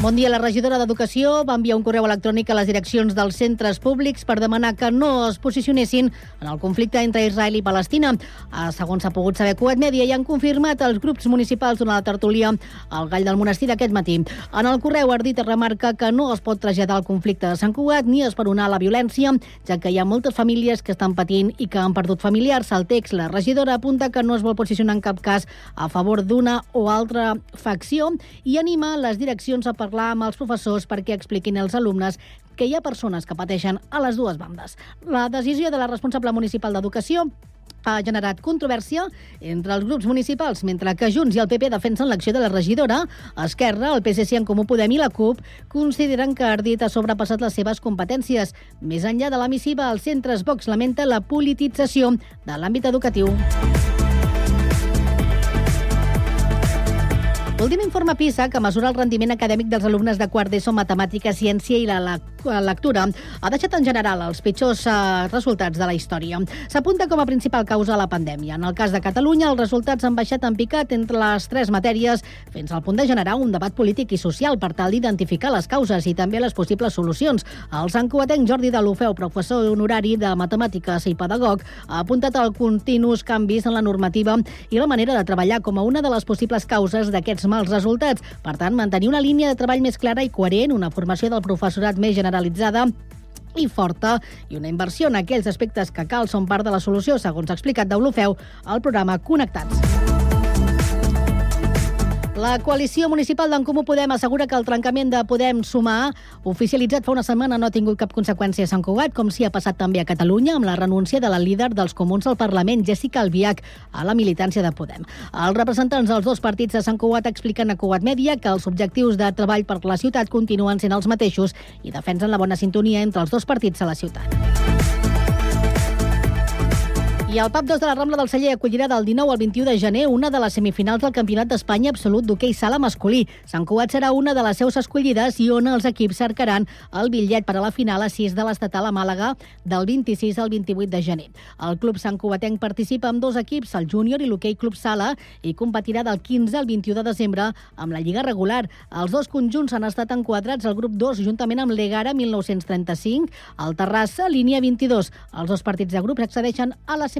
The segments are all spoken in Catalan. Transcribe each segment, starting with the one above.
Bon dia. La regidora d'Educació va enviar un correu electrònic a les direccions dels centres públics per demanar que no es posicionessin en el conflicte entre Israel i Palestina. Ah, segons s'ha pogut saber Cugat Mèdia, i han confirmat els grups municipals durant la tertúlia al Gall del Monestir d'aquest matí. En el correu Ardit remarca que no es pot traslladar el conflicte de Sant Cugat ni esperonar la violència, ja que hi ha moltes famílies que estan patint i que han perdut familiars. Al text, la regidora apunta que no es vol posicionar en cap cas a favor d'una o altra facció i anima les direccions a parlar parlar amb els professors perquè expliquin als alumnes que hi ha persones que pateixen a les dues bandes. La decisió de la responsable municipal d'Educació ha generat controvèrsia entre els grups municipals, mentre que Junts i el PP defensen l'acció de la regidora, Esquerra, el PSC en Comú Podem i la CUP consideren que Ardit ha sobrepassat les seves competències. Més enllà de la missiva, els centres Vox lamenta la politització de l'àmbit educatiu. L'últim informe PISA, que mesura el rendiment acadèmic dels alumnes de quart d'ESO, matemàtica, ciència i la, la lectura, ha deixat en general els pitjors eh, resultats de la història. S'apunta com a principal causa la pandèmia. En el cas de Catalunya, els resultats han baixat en picat entre les tres matèries, fins al punt de generar un debat polític i social per tal d'identificar les causes i també les possibles solucions. El santcuatenc Jordi de l'Ofeu, professor honorari de matemàtiques i pedagog, ha apuntat al continus canvis en la normativa i la manera de treballar com a una de les possibles causes d'aquests mals resultats. Per tant, mantenir una línia de treball més clara i coherent, una formació del professorat més generalitzada i forta i una inversió en aquells aspectes que cal són part de la solució, segons ha explicat Deulofeu al programa Connectats. La coalició municipal d'en Comú Podem assegura que el trencament de Podem Sumar, oficialitzat fa una setmana, no ha tingut cap conseqüència a Sant Cugat, com si ha passat també a Catalunya amb la renúncia de la líder dels comuns al Parlament, Jessica Albiach, a la militància de Podem. Els representants dels dos partits de Sant Cugat expliquen a Cugat Mèdia que els objectius de treball per la ciutat continuen sent els mateixos i defensen la bona sintonia entre els dos partits a la ciutat. I el PAP 2 de la Rambla del Celler acollirà del 19 al 21 de gener una de les semifinals del Campionat d'Espanya absolut d'hoquei sala masculí. Sant Cugat serà una de les seus escollides i on els equips cercaran el bitllet per a la final a 6 de l'estatal a Màlaga del 26 al 28 de gener. El club Sant Cugatenc participa amb dos equips, el júnior i l'hoquei club sala, i competirà del 15 al 21 de desembre amb la Lliga regular. Els dos conjunts han estat enquadrats al grup 2 juntament amb l'Egara 1935, el Terrassa, línia 22. Els dos partits de grups accedeixen a la semifinal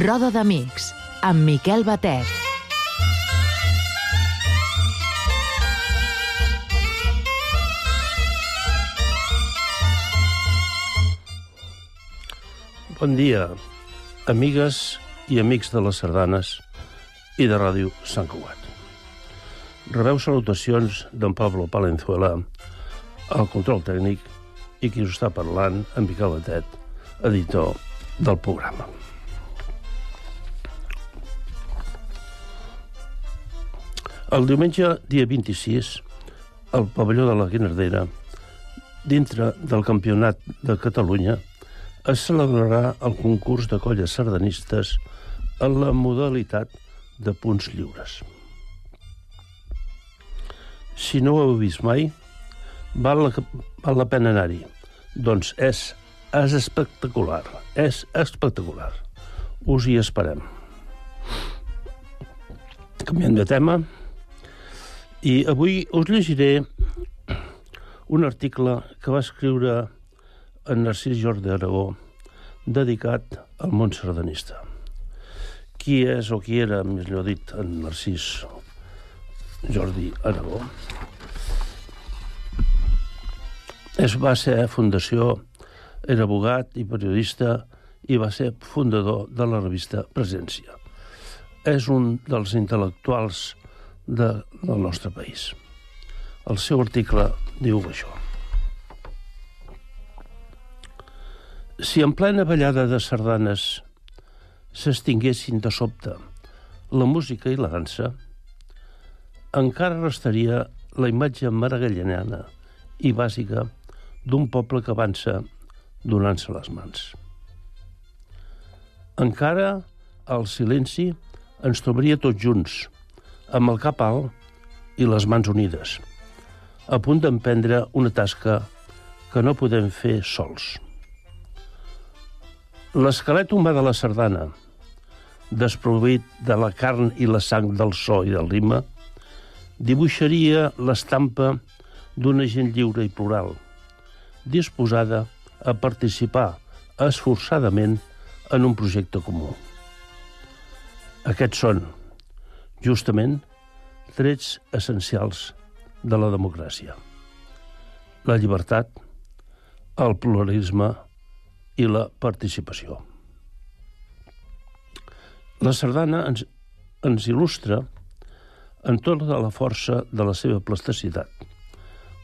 Roda d'Amics, amb Miquel Batet. Bon dia, amigues i amics de les sardanes i de Ràdio Sant Cugat. Rebeu salutacions d'en Pablo Palenzuela, al control tècnic, i qui us està parlant, en Miquel Batet, editor del programa. El diumenge, dia 26, al pavelló de la Guinardera, dintre del Campionat de Catalunya, es celebrarà el concurs de colles sardanistes en la modalitat de punts lliures. Si no ho heu vist mai, val la, val la pena anar-hi. Doncs és, és espectacular, és espectacular. Us hi esperem. Canviem de tema, i avui us llegiré un article que va escriure en Narcís Jordi Aragó dedicat al món sardanista. Qui és o qui era, millor dit, en Narcís Jordi Aragó? Es va ser fundació, era abogat i periodista i va ser fundador de la revista Presència. és un dels intel·lectuals de, del nostre país. El seu article diu això. Si en plena ballada de sardanes s'extinguessin de sobte la música i la dansa, encara restaria la imatge maragallanana i bàsica d'un poble que avança donant-se les mans. Encara el silenci ens trobaria tots junts, amb el cap alt i les mans unides, a punt d'emprendre una tasca que no podem fer sols. L'esquelet humà de la sardana, desprovit de la carn i la sang del so i del rima, dibuixaria l'estampa d'una gent lliure i plural, disposada a participar esforçadament en un projecte comú. Aquests són, justament, trets essencials de la democràcia. La llibertat, el pluralisme i la participació. La sardana ens, ens il·lustra en tota la força de la seva plasticitat.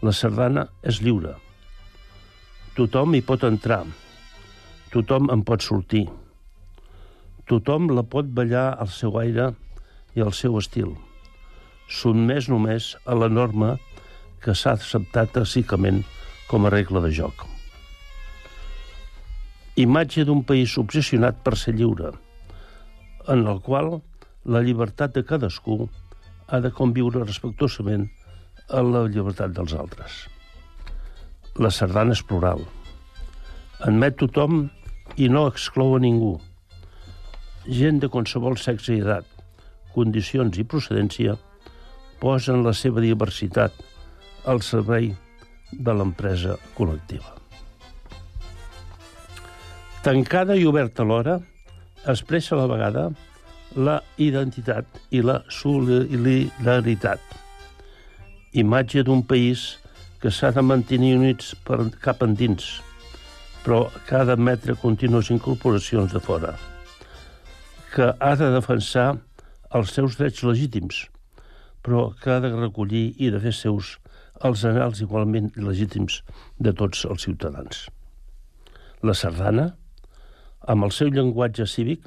La sardana és lliure. Tothom hi pot entrar. Tothom en pot sortir. Tothom la pot ballar al seu aire i al seu estil, sotmès només a la norma que s'ha acceptat tàcicament com a regla de joc. Imatge d'un país obsessionat per ser lliure – en el qual la llibertat de cadascú ha de conviure respectuosament a la llibertat dels altres. La sardana és plural. Admet tothom i no exclou a ningú. Gent de qualsevol sexe i edat, condicions i procedència posen la seva diversitat al servei de l'empresa col·lectiva. Tancada i oberta alhora, expressa a la vegada la identitat i la solidaritat. Imatge d'un país que s'ha de mantenir units per cap endins, però que ha d'admetre contínues incorporacions de fora, que ha de defensar els seus drets legítims, però que ha de recollir i de fer seus els anals igualment legítims de tots els ciutadans. La sardana, amb el seu llenguatge cívic,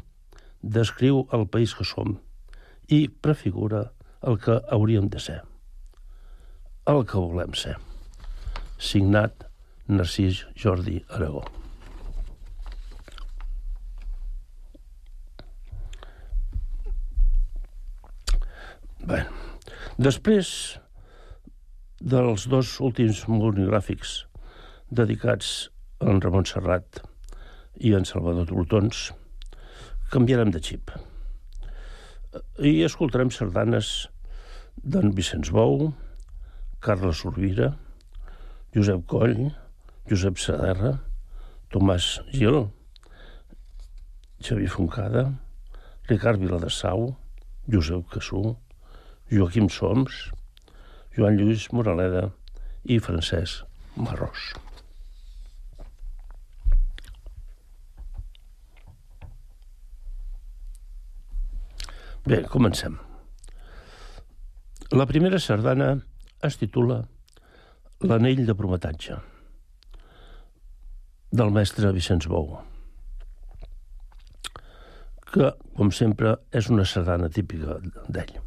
descriu el país que som i prefigura el que hauríem de ser. El que volem ser. Signat Narcís Jordi Aragó. Bé, després dels dos últims monogràfics dedicats a en Ramon Serrat i en Salvador Tortons, canviarem de xip. I escoltarem sardanes d'en Vicenç Bou, Carles Urbira, Josep Coll, Josep Saderra, Tomàs Gil, Xavi Foncada, Ricard Viladasau, Josep Cassú, Joaquim Soms, Joan Lluís Moraleda i Francesc Marrós. Bé, comencem. La primera sardana es titula L'anell de prometatge, del mestre Vicenç Bou, que, com sempre, és una sardana típica d'ell.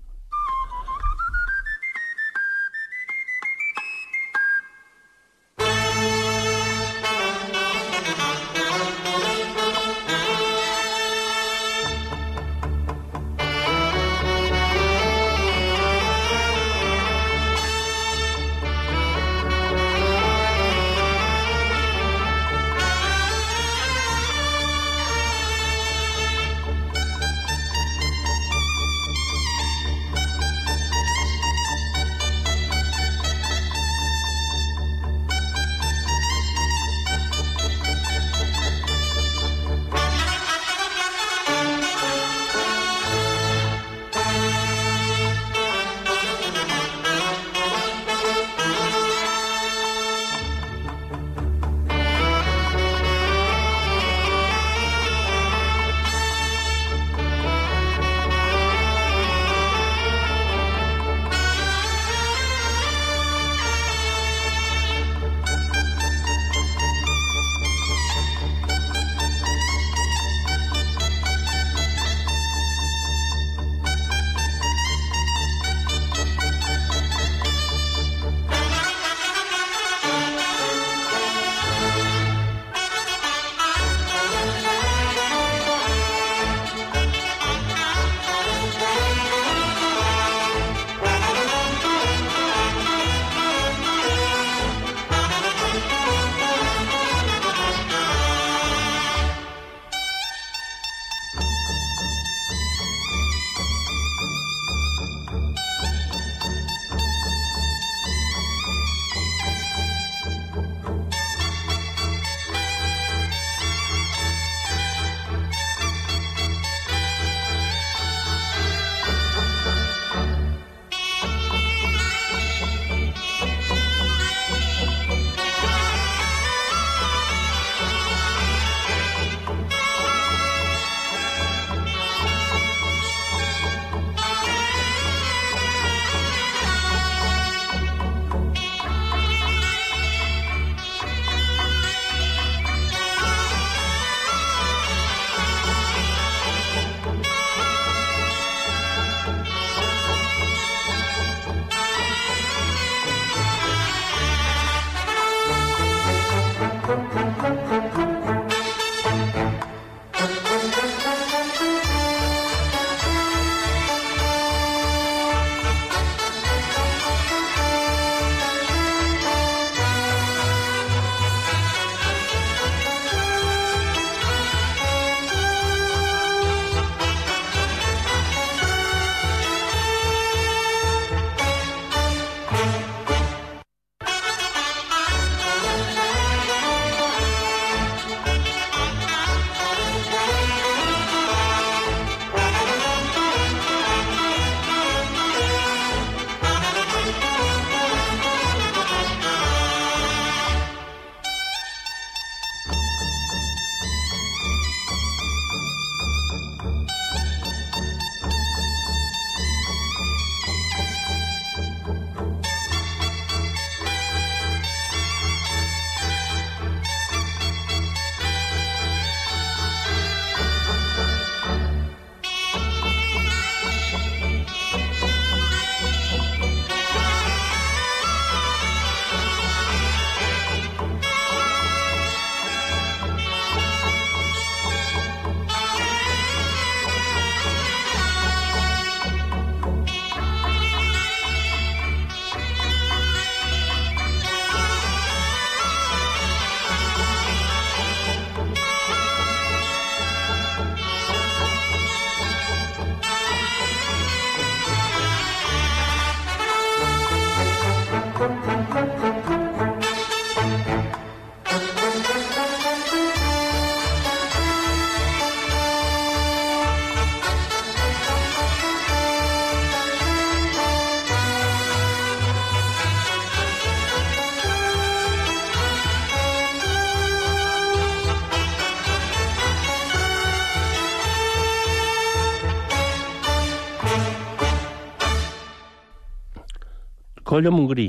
Colla Montgrí,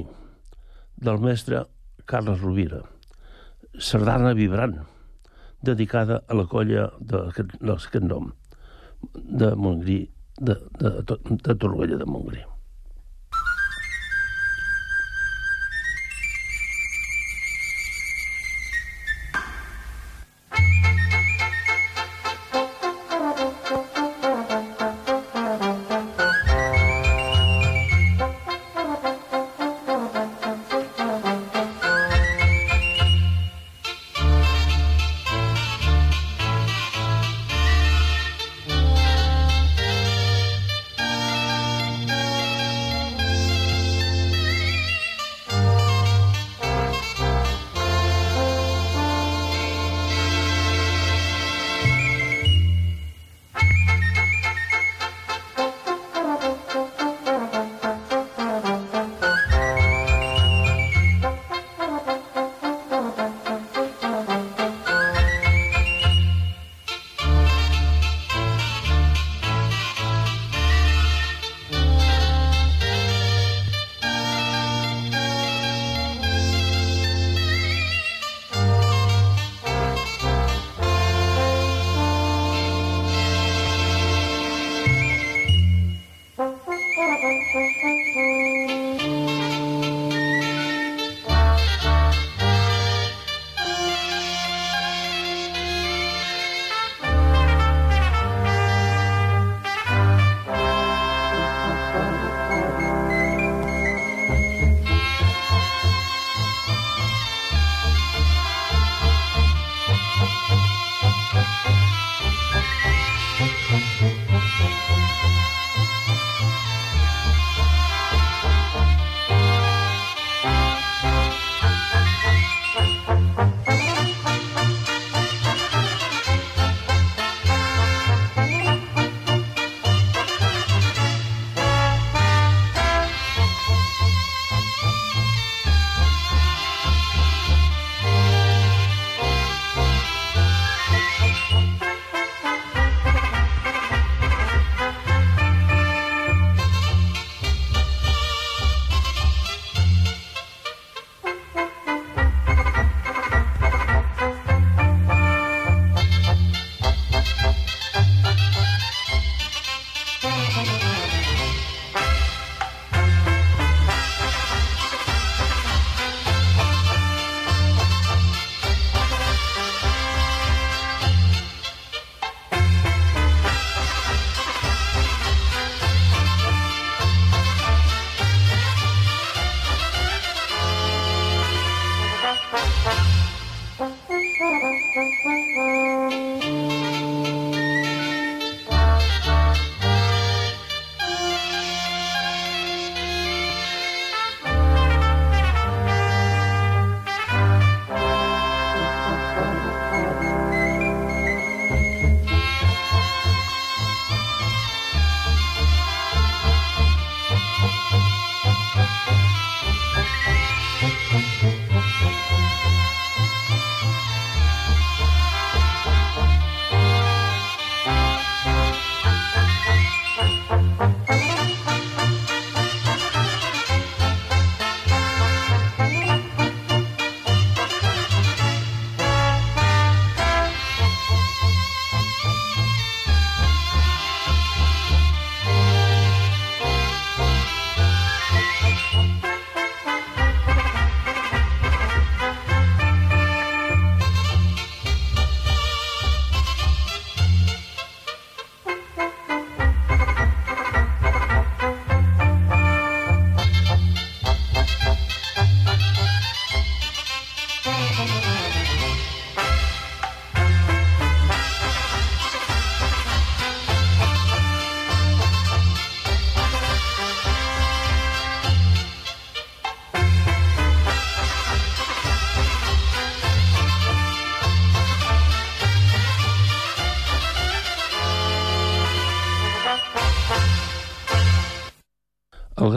del mestre Carles Rovira. Sardana vibrant, dedicada a la colla d'aquest nom, de Montgrí, de, de, de, de Torroella de Montgrí. Música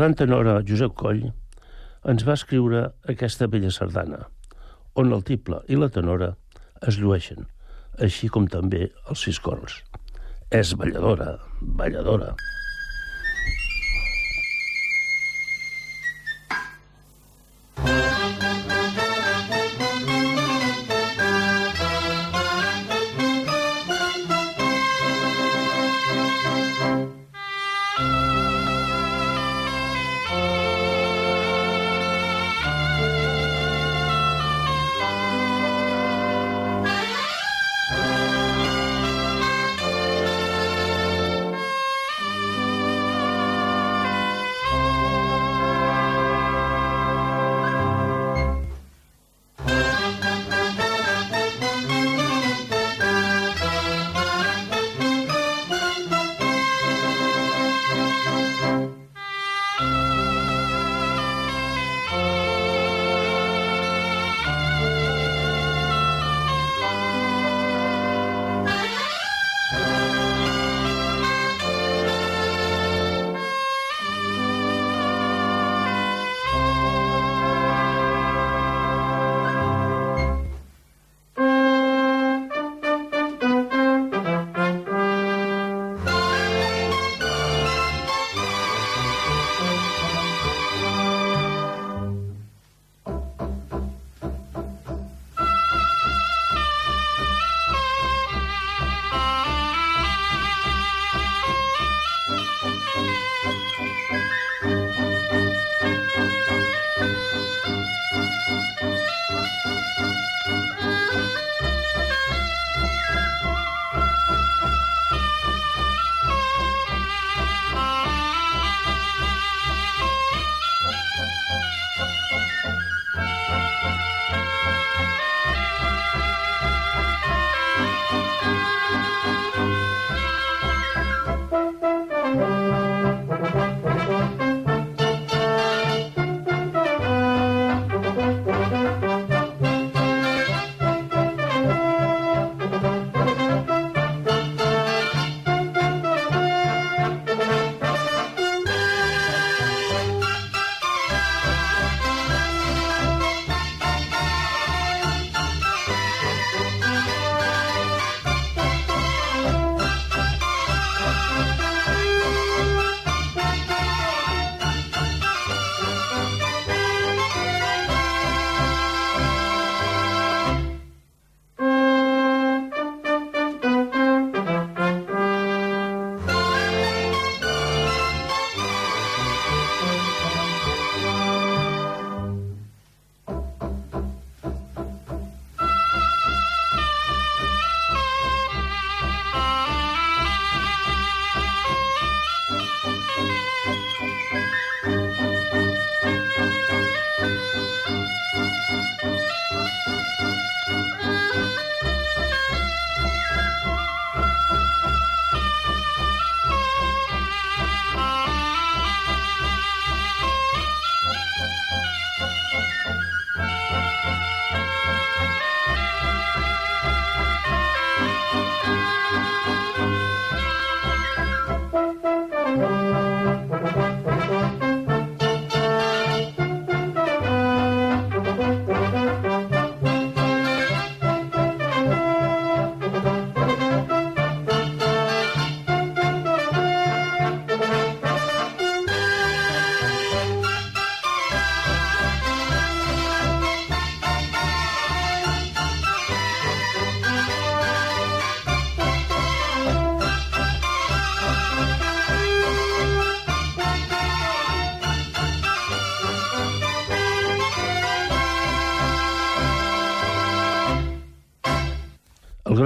gran tenor Josep Coll ens va escriure aquesta bella sardana, on el tiple i la tenora es llueixen, així com també els sis corns. És balladora, balladora. El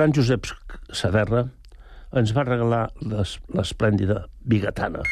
gran Josep Saderra ens va regalar les- l'esplèndida bigatana.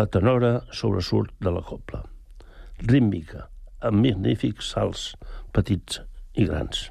La tenora sobresurt de la copla. Rítmica, amb magnífics salts petits i grans.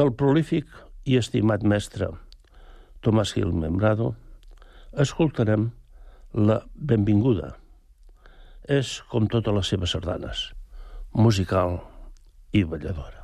Del prolífic i estimat mestre Tomàs Gil Membrado escoltarem la benvinguda. És, com totes les seves sardanes, musical i balladora.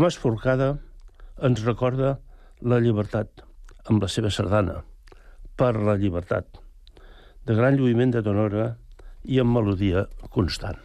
Tomàs Forcada ens recorda la llibertat amb la seva sardana, per la llibertat, de gran lluïment de tonora i amb melodia constant.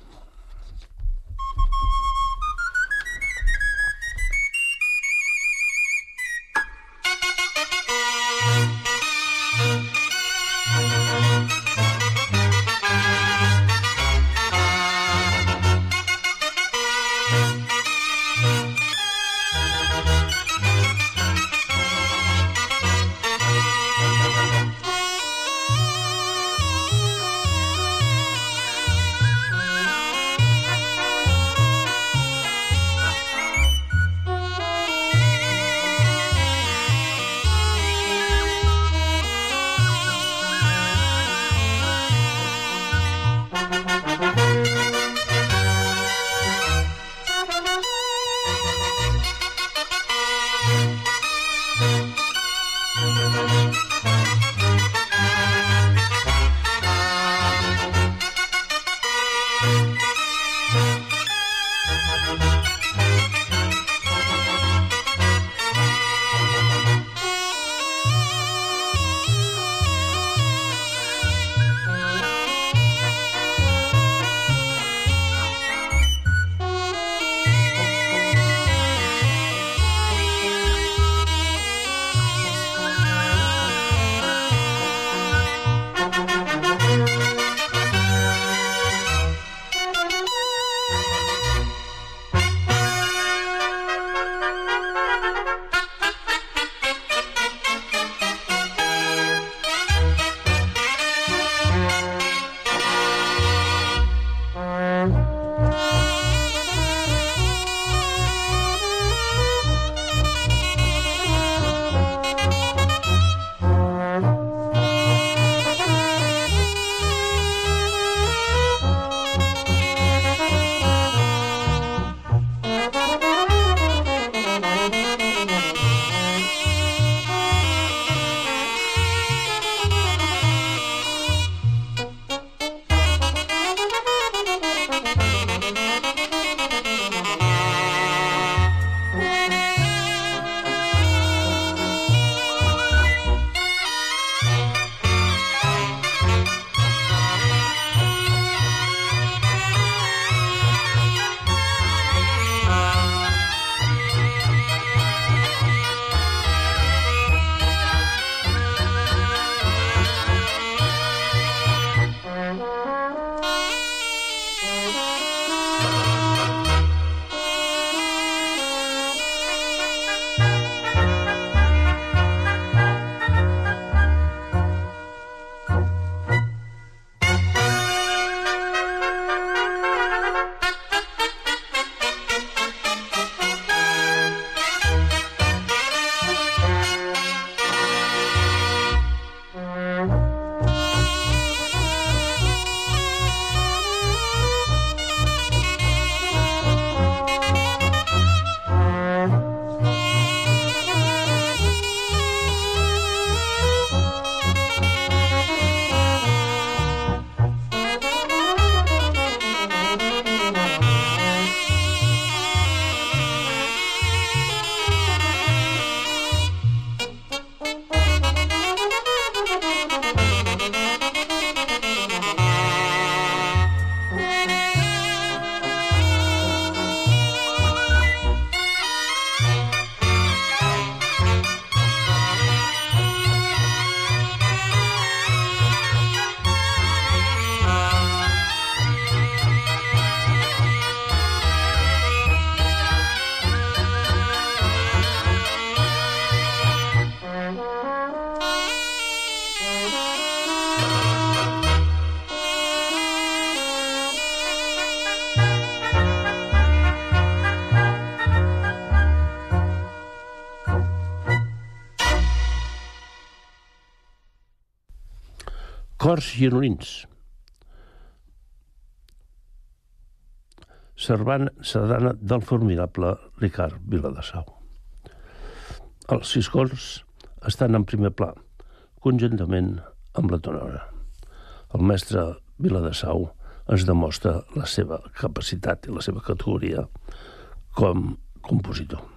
Cors gironins. Servant sardana del formidable Ricard Viladasau. Els sis cors estan en primer pla, conjuntament amb la tonora. El mestre Viladasau ens demostra la seva capacitat i la seva categoria com compositor.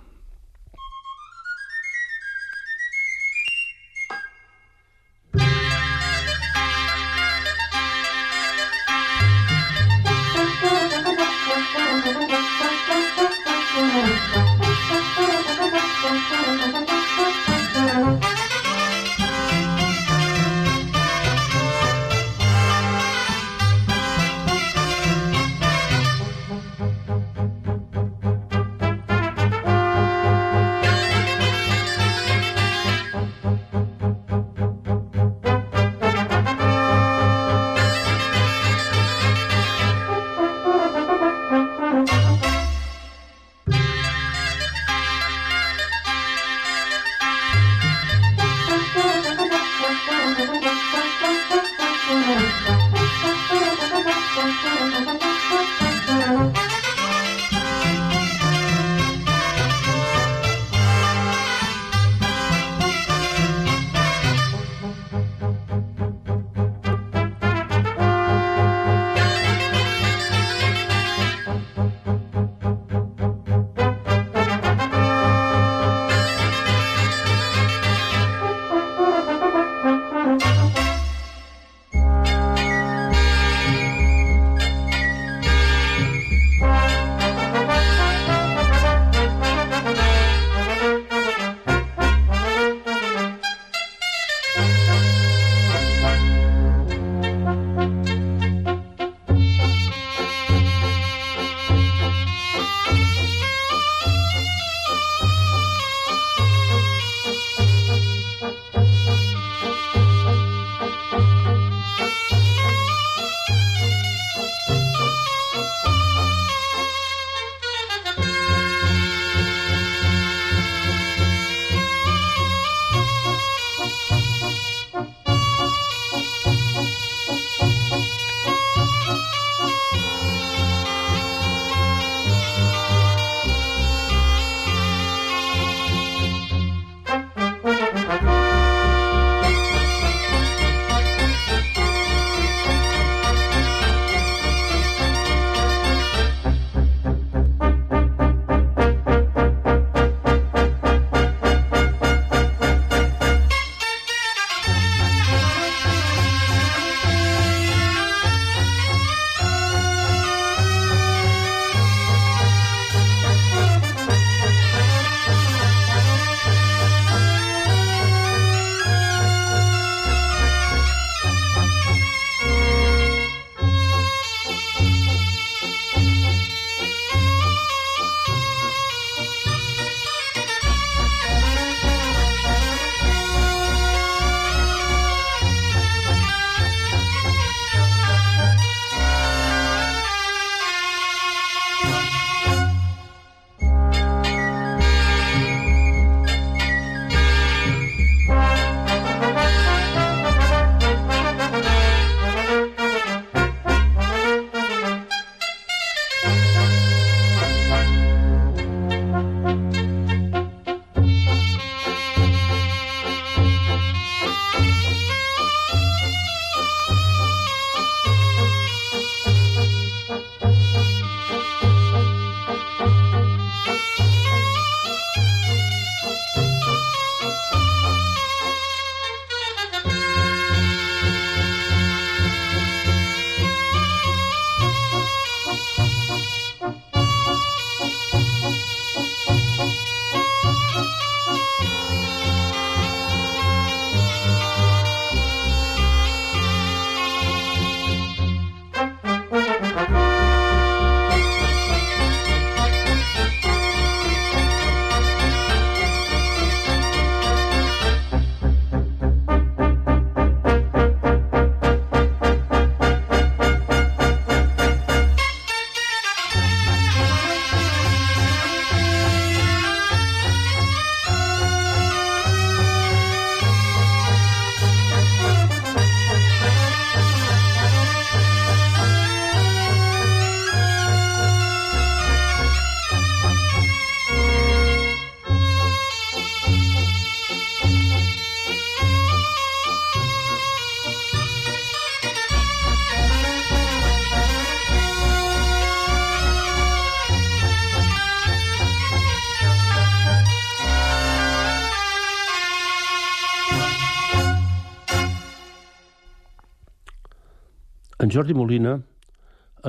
En Jordi Molina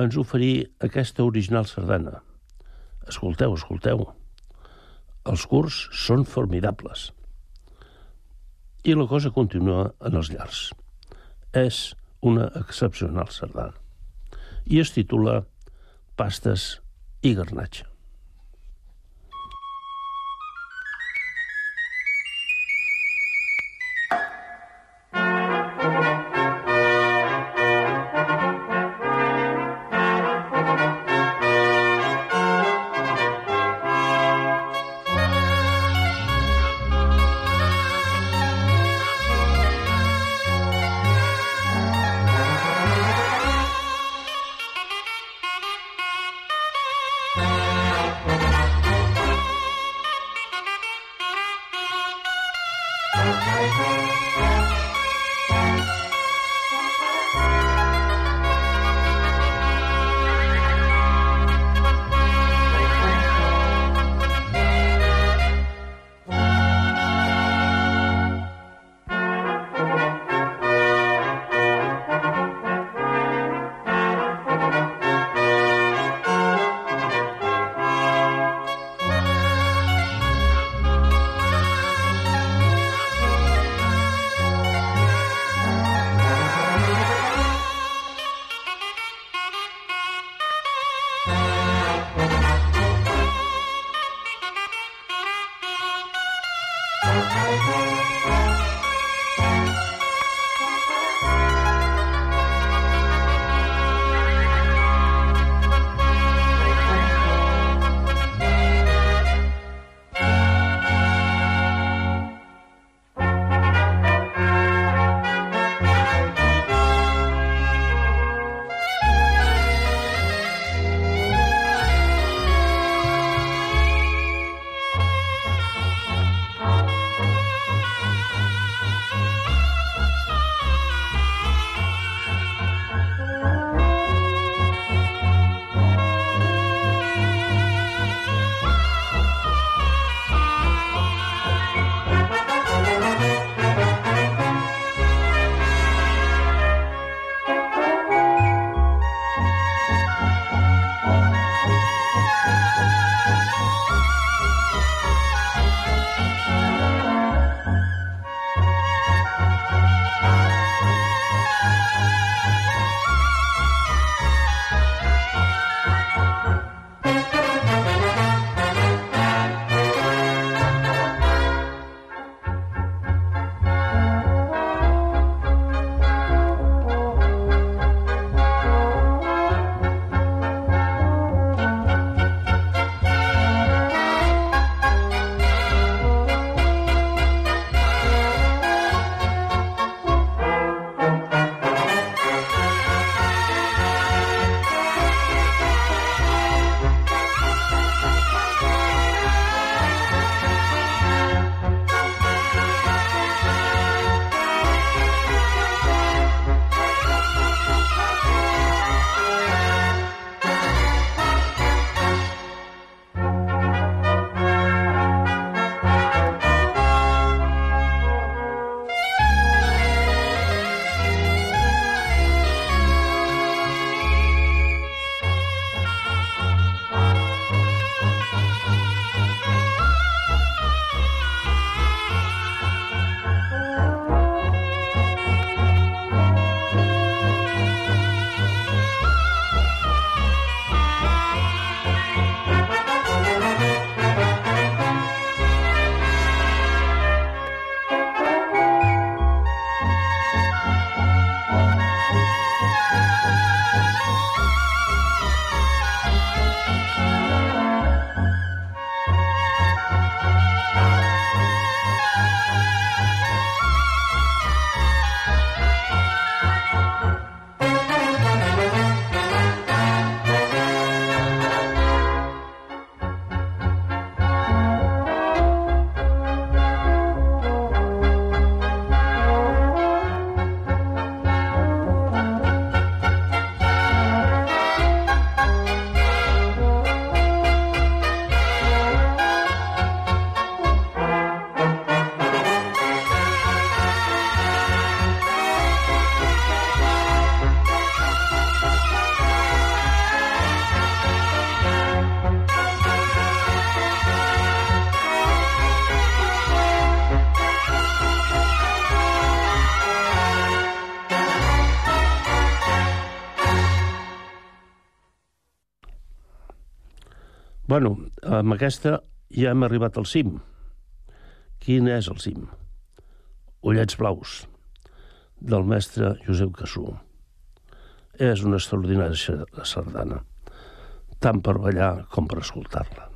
ens oferí aquesta original sardana. Escolteu, escolteu. Els curs són formidables. I la cosa continua en els llars. És una excepcional sardana. I es titula Pastes i garnatge. Bueno, amb aquesta ja hem arribat al cim. Quin és el cim? Ullets blaus, del mestre Josep Cassú. És una extraordinària sardana, tant per ballar com per escoltar-la.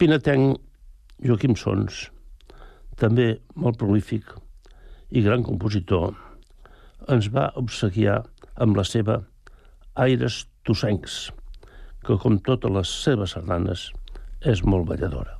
Pinatenc Joaquim Sons, també molt prolífic i gran compositor, ens va obsequiar amb la seva Aires Tossencs, que, com totes les seves sardanes, és molt balladora.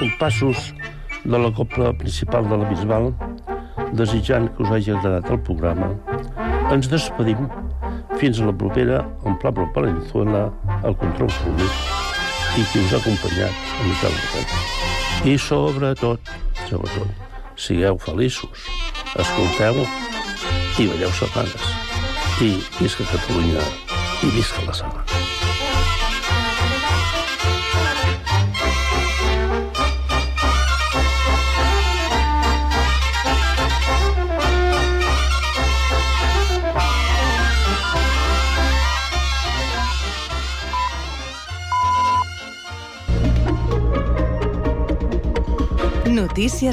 Compassos de la copla principal de la Bisbal, desitjant que us hagi agradat el programa, ens despedim fins a la propera en Pablo Palenzuela, al control públic, i qui us ha acompanyat, a Miquel Botet. I sobretot, sobretot, sigueu feliços, escolteu i veieu sardanes. I visca Catalunya i visca la sardana. Notícies en